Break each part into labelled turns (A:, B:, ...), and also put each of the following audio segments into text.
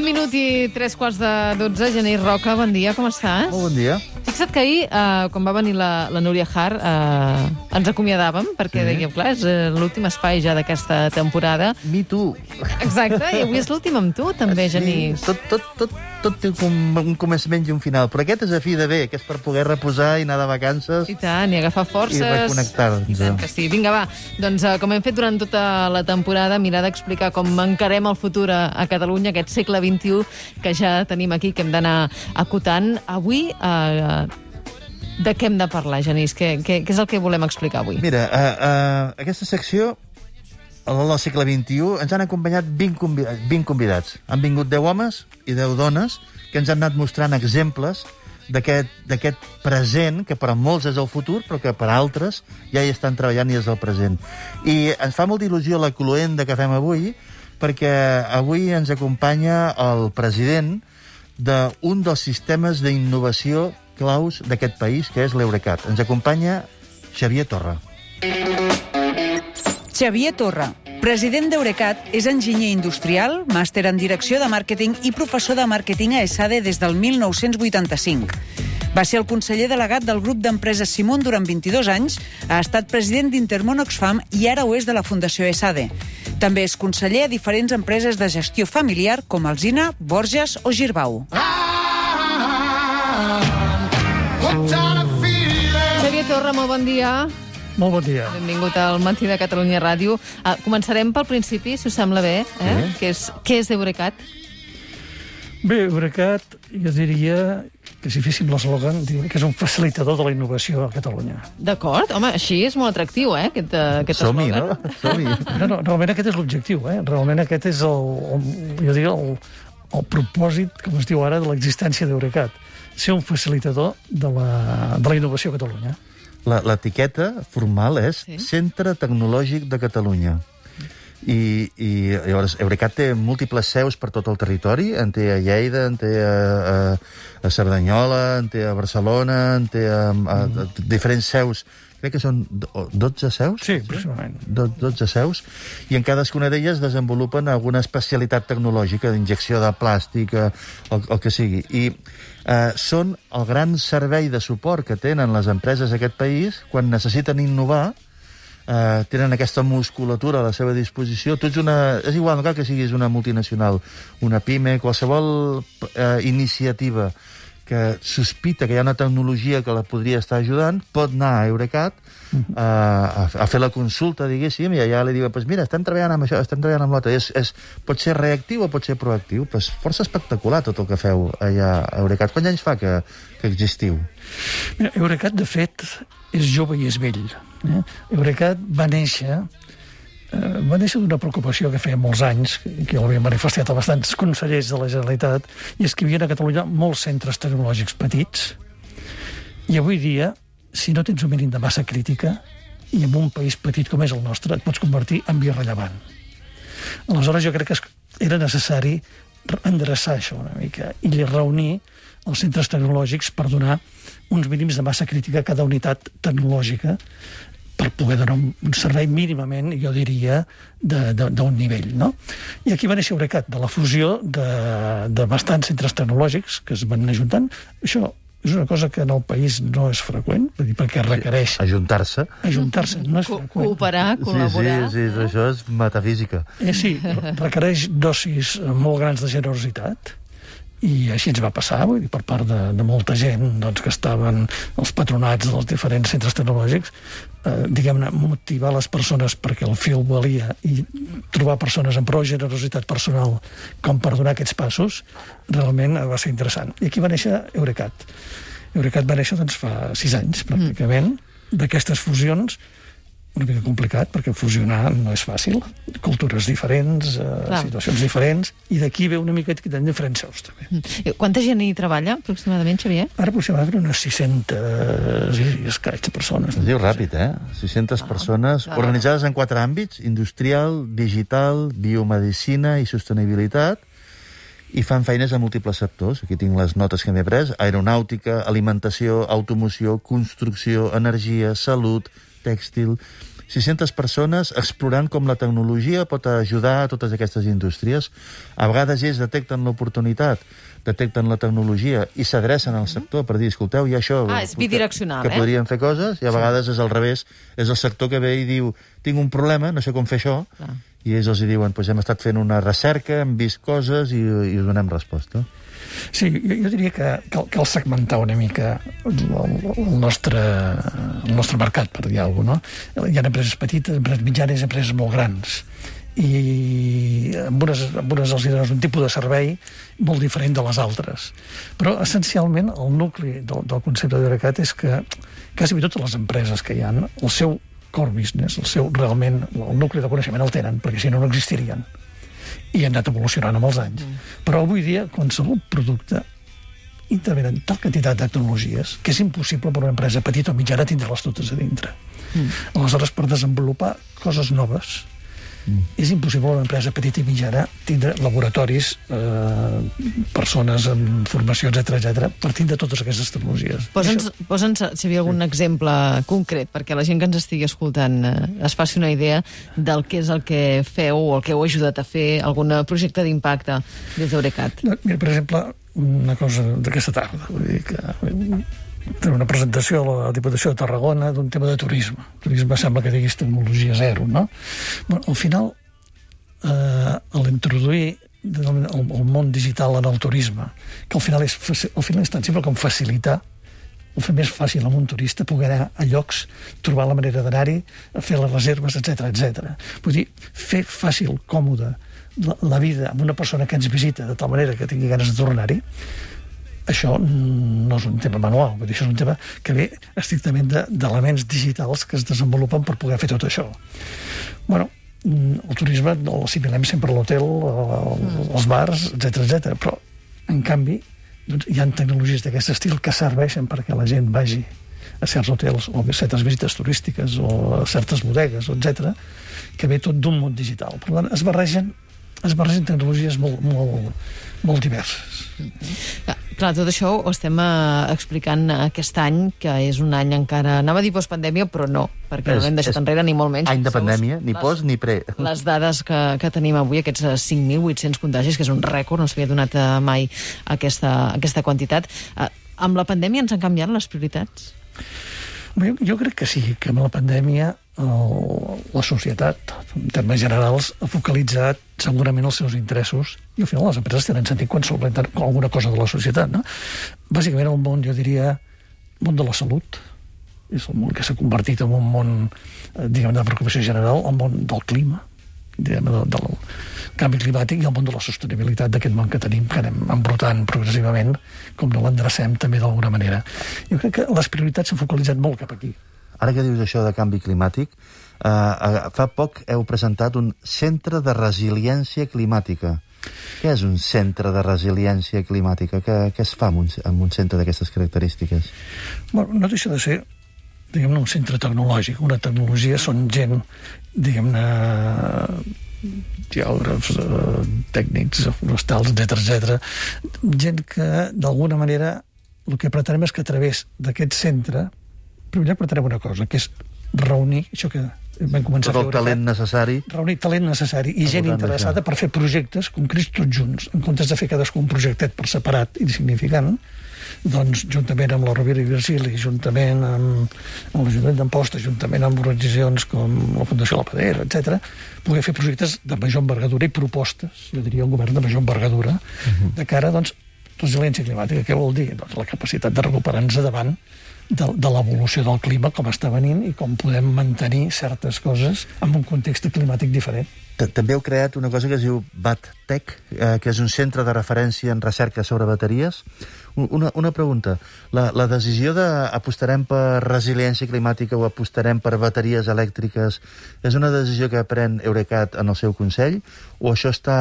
A: Un minut i tres quarts de dotze. Genís Roca, bon dia, com estàs?
B: Molt bon dia.
A: Fixa't que ahir, eh, quan va venir la, la Núria Har, eh, ens acomiadàvem, perquè sí. dèiem, clar, és eh, l'últim espai ja d'aquesta temporada.
B: Me too.
A: Exacte, i avui és l'últim amb tu, també, Genís.
B: Tot, tot, tot, tot té un, un començament i un final, però aquest és a fi de bé, que és per poder reposar i anar de vacances
A: I tant, i agafar forces.
B: i reconnectar-nos.
A: I tant que sí. Vinga, va. Doncs, eh, com hem fet durant tota la temporada, mirar d'explicar com encarem el futur a, a Catalunya, aquest segle XXI que ja tenim aquí, que hem d'anar acotant. Avui, eh, de què hem de parlar, Genís? Què, què, què és el que volem explicar avui?
B: Mira, uh, uh, aquesta secció al segle XXI ens han acompanyat 20, convi 20 convidats. Han vingut 10 homes i 10 dones que ens han anat mostrant exemples d'aquest present, que per a molts és el futur, però que per a altres ja hi estan treballant i és el present. I ens fa molta il·lusió la cloenda que fem avui, perquè avui ens acompanya el president d'un dels sistemes d'innovació claus d'aquest país, que és l'Eurecat. Ens acompanya Xavier Torra.
C: Xavier Torra, president d'Eurecat, és enginyer industrial, màster en direcció de màrqueting i professor de màrqueting a ESADE des del 1985. Va ser el conseller delegat del grup d'empreses Simon durant 22 anys, ha estat president d'Intermón Oxfam i ara ho és de la Fundació ESADE. També és conseller a diferents empreses de gestió familiar com Alzina, Borges o Girbau.
A: Xavier Torra, molt bon dia.
D: Molt bon dia.
A: Benvingut al Matí de Catalunya Ràdio. Uh, començarem pel principi, si us sembla bé, eh?
B: Sí.
A: que és, què és Eurecat?
D: Bé, Eurecat, jo diria que si féssim l'eslògan, diria que és un facilitador de la innovació a Catalunya.
A: D'acord? Home, així és molt atractiu, eh, aquest, eh, aquest
B: Som-hi,
A: eslògan.
B: no? Som-hi.
D: No, no, realment aquest és l'objectiu, eh? Realment aquest és el, el jo diria, el, el propòsit, com es diu ara, de l'existència d'Eurecat. Ser un facilitador de la, de la innovació a Catalunya.
B: La- L'etiqueta formal és
A: Sí.
B: sí. Centre Tecnològic de Catalunya. I, i llavors Eurecat té múltiples seus per tot el territori, en té a Lleida, en té a, a, a Cerdanyola, en té a Barcelona, en té a, a, a diferents seus. Crec que són do- 12 seus?
D: Sí, aproximadament.
B: Do- 12 seus, i en cadascuna d'elles desenvolupen alguna especialitat tecnològica d'injecció de plàstic, eh, el, el que sigui. I eh, són el gran servei de suport que tenen les empreses d'aquest país quan necessiten innovar, eh, tenen aquesta musculatura a la seva disposició. Tu ets una... És igual, no cal que siguis una multinacional, una pime, qualsevol eh, iniciativa que sospita que hi ha una tecnologia que la podria estar ajudant, pot anar a Eurecat a, a, a fer la consulta, diguéssim, i allà li diu, pues mira, estem treballant amb això, estem treballant amb l'altre. És, és, pot ser reactiu o pot ser proactiu. Pues força espectacular tot el que feu allà a Eurecat. Quants anys fa que, que existiu?
D: Mira, Eurecat, de fet, és jove i és vell. Eh? Eurecat va néixer eh, va néixer d'una preocupació que feia molts anys, que jo l'havia manifestat a bastants consellers de la Generalitat, i és que hi havia a Catalunya molts centres tecnològics petits, i avui dia, si no tens un mínim de massa crítica, i en un país petit com és el nostre, et pots convertir en irrellevant. Aleshores, jo crec que era necessari re- endreçar això una mica i reunir els centres tecnològics per donar uns mínims de massa crítica a cada unitat tecnològica per poder donar un, un servei mínimament, jo diria, de- de- d'un nivell. No? I aquí va néixer Eurecat, de la fusió de, de bastants centres tecnològics que es van ajuntant. Això és una cosa que en el país no és freqüent, dir, perquè requereix
B: Ajuntar-se.
D: ajuntar-se, no és
A: Co
D: freqüent.
A: cooperar, col·laborar.
B: Sí, sí, sí, això és metafísica.
D: Eh, sí, requereix dosis molt grans de generositat i així ens va passar, vull dir, per part de, de molta gent doncs, que estaven els patronats dels diferents centres tecnològics, eh, diguem-ne, motivar les persones perquè el fil valia i trobar persones amb prou generositat personal com per donar aquests passos, realment eh, va ser interessant. I aquí va néixer Eurecat. Eurecat va néixer doncs, fa sis anys, pràcticament, d'aquestes fusions, una mica complicat, perquè fusionar no és fàcil. Cultures diferents, eh,
A: Clar.
D: situacions diferents, i d'aquí ve una mica que tenen diferents seus, també.
A: Eh, Quanta gent hi treballa, aproximadament, Xavier?
D: Ara aproximadament unes 600 i escaig de persones.
B: Es diu ràpid, eh? 600 persones
A: clar.
B: organitzades en quatre àmbits, industrial, digital, biomedicina i sostenibilitat, i fan feines a múltiples sectors. Aquí tinc les notes que m'he pres. Aeronàutica, alimentació, automoció, construcció, energia, salut, tèxtil, 600 persones explorant com la tecnologia pot ajudar a totes aquestes indústries. A vegades ells detecten l'oportunitat, detecten la tecnologia i s'adrecen al sector per dir, escolteu, hi ha això...
A: Ah, és bidireccional,
B: que,
A: eh?
B: que podríem fer coses, i a vegades és al revés. És el sector que ve i diu, tinc un problema, no sé com fer això,
A: Clar.
B: i ells els hi diuen, doncs hem estat fent una recerca, hem vist coses i, i us donem resposta.
D: Sí, jo, jo diria que cal, cal segmentar una mica el, el, nostre, el nostre mercat, per dir alguna cosa. No? Hi ha empreses petites, empreses mitjanes, empreses molt grans i amb unes, amb unes els dones un tipus de servei molt diferent de les altres. Però, essencialment, el nucli del, del concepte d'Eurecat és que quasi totes les empreses que hi han, el seu core business, el seu realment, el nucli de coneixement el tenen, perquè si no, no existirien. I han anat evolucionant amb els anys. Mm. Però avui dia, qualsevol producte intervenen tal quantitat de tecnologies que és impossible per una empresa petita o mitjana tindre-les totes a dintre. Mm. Aleshores, per desenvolupar coses noves, Mm. És impossible una empresa petita i mitjana tindre laboratoris, eh, persones amb formació, etc etc per tindre totes aquestes tecnologies.
A: Posa'ns, posa'ns si hi havia algun sí. exemple concret, perquè la gent que ens estigui escoltant eh, es faci una idea del que és el que feu o el que heu ajudat a fer, algun projecte d'impacte des d'Eurecat.
D: Mira, per exemple, una cosa d'aquesta tarda, vull dir que una presentació a la Diputació de Tarragona d'un tema de turisme. Turisme sembla que diguis tecnologia zero, no? Bueno, al final, eh, l'introduir el, el món digital en el turisme, que al final és, al final és tan simple com facilitar o fer més fàcil a un turista poder anar a llocs, trobar la manera d'anar-hi, fer les reserves, etc etc. Vull dir, fer fàcil, còmode, la, la vida amb una persona que ens visita de tal manera que tingui ganes de tornar-hi, això no és un tema manual, vull dir, això és un tema que ve estrictament d'elements de, digitals que es desenvolupen per poder fer tot això. bueno, el turisme no l'assimilem sempre a l'hotel, als bars, etc etc. però, en canvi, doncs, hi ha tecnologies d'aquest estil que serveixen perquè la gent vagi a certs hotels o a certes visites turístiques o a certes bodegues, etc que ve tot d'un món digital. Per tant, es barregen es barregen tecnologies molt, molt, molt diverses.
A: Ah, clar, tot això ho estem uh, explicant aquest any, que és un any encara... Anava a dir postpandèmia, però no, perquè és, no l'hem deixat enrere, ni molt menys.
B: Any de pandèmia, ni les, post ni pre.
A: Les dades que, que tenim avui, aquests 5.800 contagis, que és un rècord, no s'havia donat uh, mai aquesta, aquesta quantitat. Uh, amb la pandèmia ens han canviat les prioritats?
D: Jo, jo crec que sí, que amb la pandèmia el, la societat, en termes generals, ha focalitzat segurament els seus interessos i al final les empreses tenen sentit quan solventen alguna cosa de la societat. No? Bàsicament el món, jo diria, món de la salut, és el món que s'ha convertit en un món, eh, diguem de preocupació general, el món del clima, diguem del, del canvi climàtic i el món de la sostenibilitat d'aquest món que tenim, que anem embrutant progressivament, com no l'endrecem també d'alguna manera. Jo crec que les prioritats s'han focalitzat molt cap aquí.
B: Ara que dius això de canvi climàtic, eh, fa poc heu presentat un centre de resiliència climàtica. Què és un centre de resiliència climàtica? Què, què es fa en un, en un centre d'aquestes característiques?
D: Bueno, no deixa de ser diguem un centre tecnològic. Una tecnologia són gent, diguem-ne, geògrafs, eh, tècnics, forestals, etc etc. gent que, d'alguna manera, el que pretenem és que a través d'aquest centre, primer pretenem una cosa, que és reunir això que vam començar
B: Tot
D: a
B: el talent necessari.
D: Reunir talent necessari i gent interessada per fer projectes concrets tots junts, en comptes de fer cadascun un projectet per separat i insignificant, doncs, juntament amb la Rovira i Virgili, juntament amb, amb l'Ajuntament d'Amposta, juntament amb organitzacions com la Fundació La Padera, etc, poder fer projectes de major envergadura i propostes, jo diria un govern de major envergadura, uh -huh. de cara, doncs, resiliència climàtica. Què vol dir? Doncs la capacitat de recuperar-nos davant de, de l'evolució del clima, com està venint i com podem mantenir certes coses en un context climàtic diferent.
B: També heu creat una cosa que es diu BatTech, eh, que és un centre de referència en recerca sobre bateries. Una, una pregunta. La, la decisió de apostarem per resiliència climàtica o apostarem per bateries elèctriques és una decisió que pren Eurecat en el seu Consell o això està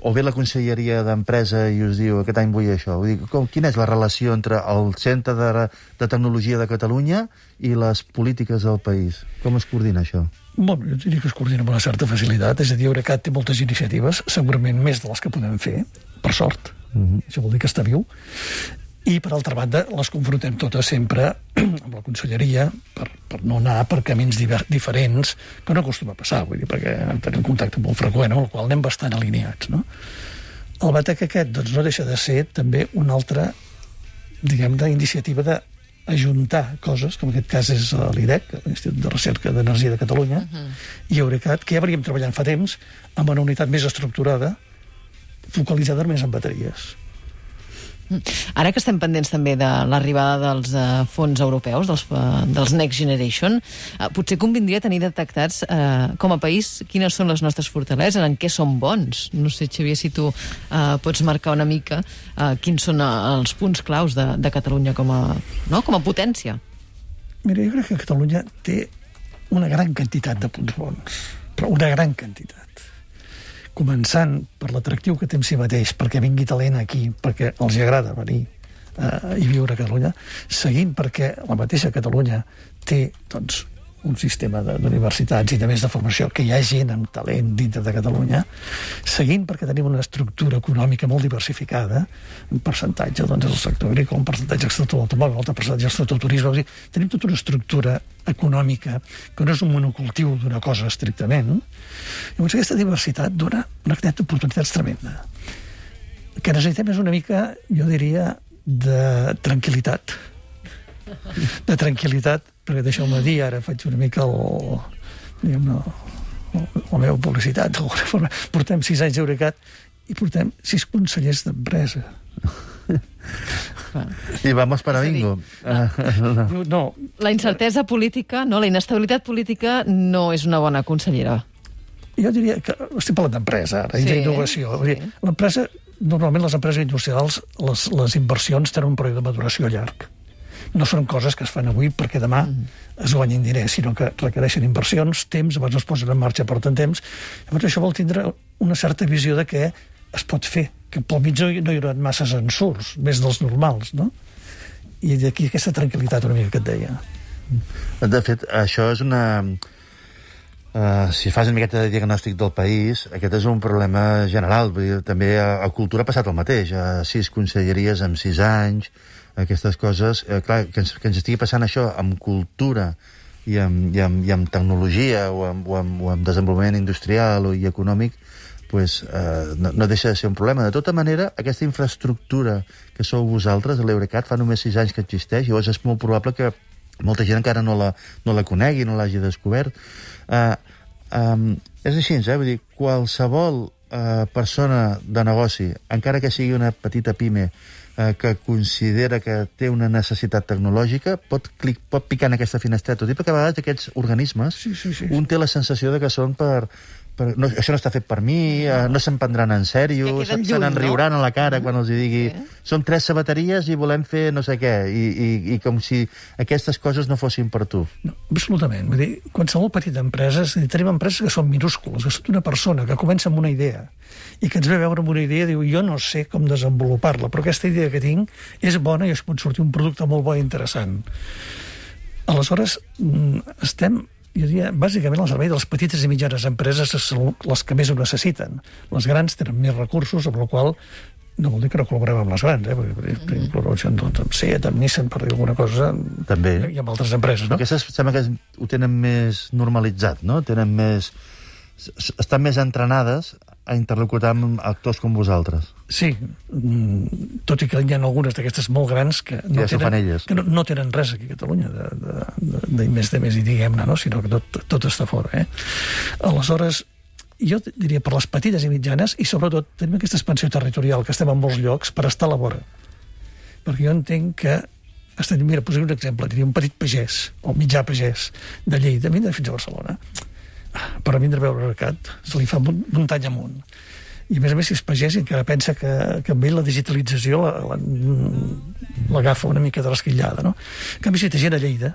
B: o bé la Conselleria d'Empresa i us diu aquest any vull això. Vull dir, com, quina és la relació entre el Centre de, de Tecnologia de Catalunya i les polítiques del país? Com es coordina això?
D: Bueno, jo diria que es coordina amb una certa facilitat. És a dir, Eurecat té moltes iniciatives, segurament més de les que podem fer, per sort. Uh -huh. Això vol dir que està viu. i, per altra banda, les confrontem totes sempre amb la conselleria per, per no anar per camins diver, diferents, que no acostuma a passar, vull dir, perquè tenim contacte molt freqüent, amb el qual anem bastant alineats, no? El batec aquest doncs, no deixa de ser també una altra, diguem d'iniciativa de ajuntar coses, com en aquest cas és l'IDEC, l'Institut de Recerca d'Energia de Catalunya, uh -huh. i Eurecat, que ja veníem treballant fa temps amb una unitat més estructurada, focalitzada més en bateries.
A: Ara que estem pendents també de l'arribada dels uh, fons europeus, dels, uh, dels Next Generation, uh, potser convindria tenir detectats uh, com a país quines són les nostres fortaleses, en què som bons. No sé, Xavier, si tu uh, pots marcar una mica uh, quins són els punts claus de, de Catalunya com a, no? com a potència.
D: Mira, jo crec que Catalunya té una gran quantitat de punts bons, però una gran quantitat començant per l'atractiu que té en si mateix, perquè vingui talent aquí, perquè els agrada venir eh, i viure a Catalunya, seguint perquè la mateixa Catalunya té doncs, un sistema d'universitats i de més de formació, que hi ha gent amb talent dintre de Catalunya, seguint perquè tenim una estructura econòmica molt diversificada, un percentatge doncs, del sector agrícola, un percentatge del sector automòbil, un altre percentatge del sector turisme, dir, tenim tota una estructura econòmica que no és un monocultiu d'una cosa estrictament. Llavors aquesta diversitat dona una quantitat d'oportunitats tremenda. que necessitem és una mica, jo diria, de tranquil·litat de tranquil·litat, perquè deixeu-me dir, ara faig una mica el, diguem la meva publicitat, d'alguna forma. Portem sis anys d'Eurecat i portem sis consellers d'empresa.
B: I vamos para bingo.
A: No. La incertesa política, no, la inestabilitat política no és una bona consellera.
D: Jo diria que estic parlant d'empresa ara, sí, i d'innovació. Sí. L'empresa, normalment les empreses industrials, les, les inversions tenen un període de maduració llarg no són coses que es fan avui perquè demà mm. es guanyin diners, sinó que requereixen inversions, temps, abans no es posen en marxa per tant temps. Llavors això vol tindre una certa visió de què es pot fer, que pel mig no hi haurà masses ensurts, més dels normals, no? I d'aquí aquesta tranquil·litat una mica que et deia.
B: De fet, això és una... Uh, si fas una miqueta de diagnòstic del país, aquest és un problema general. Vull dir, també a, a cultura ha passat el mateix. A sis conselleries en sis anys, aquestes coses, eh, clar, que ens, que ens estigui passant això amb cultura i amb, i amb, i amb tecnologia o amb, o, amb, o amb desenvolupament industrial o i econòmic, pues, eh, no, no deixa de ser un problema. De tota manera, aquesta infraestructura que sou vosaltres, l'Eurecat, fa només sis anys que existeix, llavors és molt probable que molta gent encara no la, no la conegui, no l'hagi descobert. Eh, eh, és així, eh? Vull dir, qualsevol eh, persona de negoci, encara que sigui una petita pime, eh, que considera que té una necessitat tecnològica pot, clic, pot picar en aquesta finestreta. Tot i perquè a vegades aquests organismes,
D: sí, sí, sí,
B: un té la sensació de que són per, per, no, això no està fet per mi, no, eh, no se'n prendran en sèrio, se, n'enriuran no? a la cara quan els hi digui sí. són tres sabateries i volem fer no sé què, i, i, i com si aquestes coses no fossin per tu.
D: No, absolutament. Vull dir, qualsevol petita empresa, tenim empreses que són minúscules, que són una persona que comença amb una idea i que ens ve a veure amb una idea i diu jo no sé com desenvolupar-la, però aquesta idea que tinc és bona i es pot sortir un producte molt bo i interessant. Aleshores, mm, estem diria, bàsicament el servei de les petites i mitjanes empreses són les que més ho necessiten. Les grans tenen més recursos, amb la qual no vol dir que no col·laborem amb les grans, eh? perquè per mm. col·laboració doncs, amb Seat, amb Nissan, per dir alguna cosa,
B: També.
D: i amb altres empreses. No?
B: Aquestes sembla que ho tenen més normalitzat, no? Tenen més... Estan més entrenades a interlocutar amb actors com vosaltres.
D: Sí, mm, tot i que hi ha algunes d'aquestes molt grans que no,
B: ja
D: tenen, que no, no tenen res aquí a Catalunya de, de, de, de més de més i diguem-ne, no? sinó que tot, tot està fora. Eh? Aleshores, jo diria per les petites i mitjanes i sobretot tenim aquesta expansió territorial que estem en molts llocs per estar a la vora. Perquè jo entenc que estem, mira, posaré un exemple, diria un petit pagès, o mitjà pagès de Lleida, vindre fins a Barcelona per vindre a veure el mercat se li fa muntanya amunt i a més a més si és pagès encara pensa que, que amb ell la digitalització l'agafa la, la, una mica de l'esquillada no? en canvi si té gent a Lleida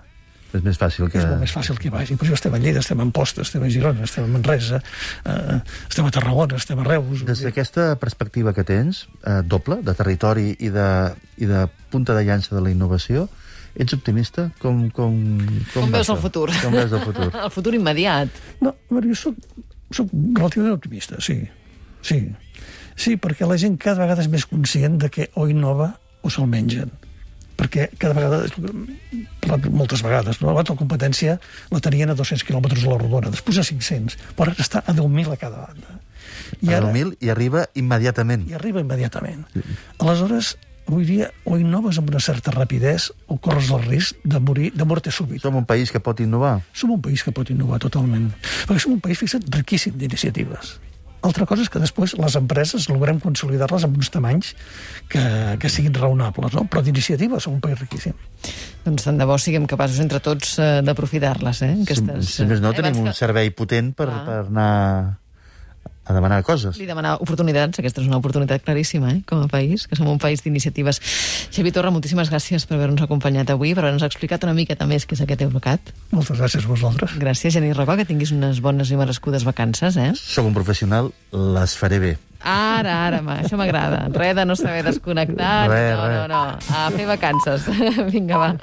B: és més fàcil que...
D: És molt més fàcil que vagi. Per això estem a Lleida, estem a Amposta, estem a Girona, estem a Manresa, eh, estem a Tarragona, estem a Reus...
B: Des d'aquesta perspectiva que tens, eh, doble, de territori i de, i de punta de llança de la innovació, Ets optimista? Com, com,
A: com, com veus el futur?
B: Com veus el futur?
A: el futur immediat.
D: No, a jo soc, soc relativament optimista, sí. Sí. Sí, perquè la gent cada vegada és més conscient de que o innova o se'l mengen perquè cada vegada, parlat moltes vegades, no? abans la competència la tenien a 200 quilòmetres a la rodona, després a 500, però ara està a 10.000 a cada banda.
B: I ara, 10.000 i arriba immediatament.
D: I arriba immediatament. Aleshores, avui dia o innoves amb una certa rapidesa o corres el risc de morir de morte súbita.
B: Som un país que pot innovar.
D: Som un país que pot innovar totalment. Perquè som un país, fixa't, riquíssim d'iniciatives. Altra cosa és que després les empreses logrem consolidar-les amb uns tamanys que, que siguin raonables, no? però d'iniciativa som un país riquíssim.
A: Doncs tant de bo siguem capaços entre tots eh, d'aprofitar-les, eh?
B: Aquestes, si, si més no, eh, tenim un que... servei potent per, ah. per anar a demanar coses.
A: Li demanar oportunitats, aquesta és una oportunitat claríssima, eh, com a país, que som un país d'iniciatives. Xavi Torra, moltíssimes gràcies per haver-nos acompanyat avui, per haver-nos explicat una miqueta més què és aquest Eurocat.
D: Moltes gràcies a vosaltres.
A: Gràcies, Genís Racó, que tinguis unes bones i merescudes vacances, eh?
B: Soc un professional, les faré bé.
A: Ara, ara, ma, això m'agrada. Res de no saber desconnectar.
B: Res,
A: no,
B: res.
A: no, no. A fer vacances. Vinga, va.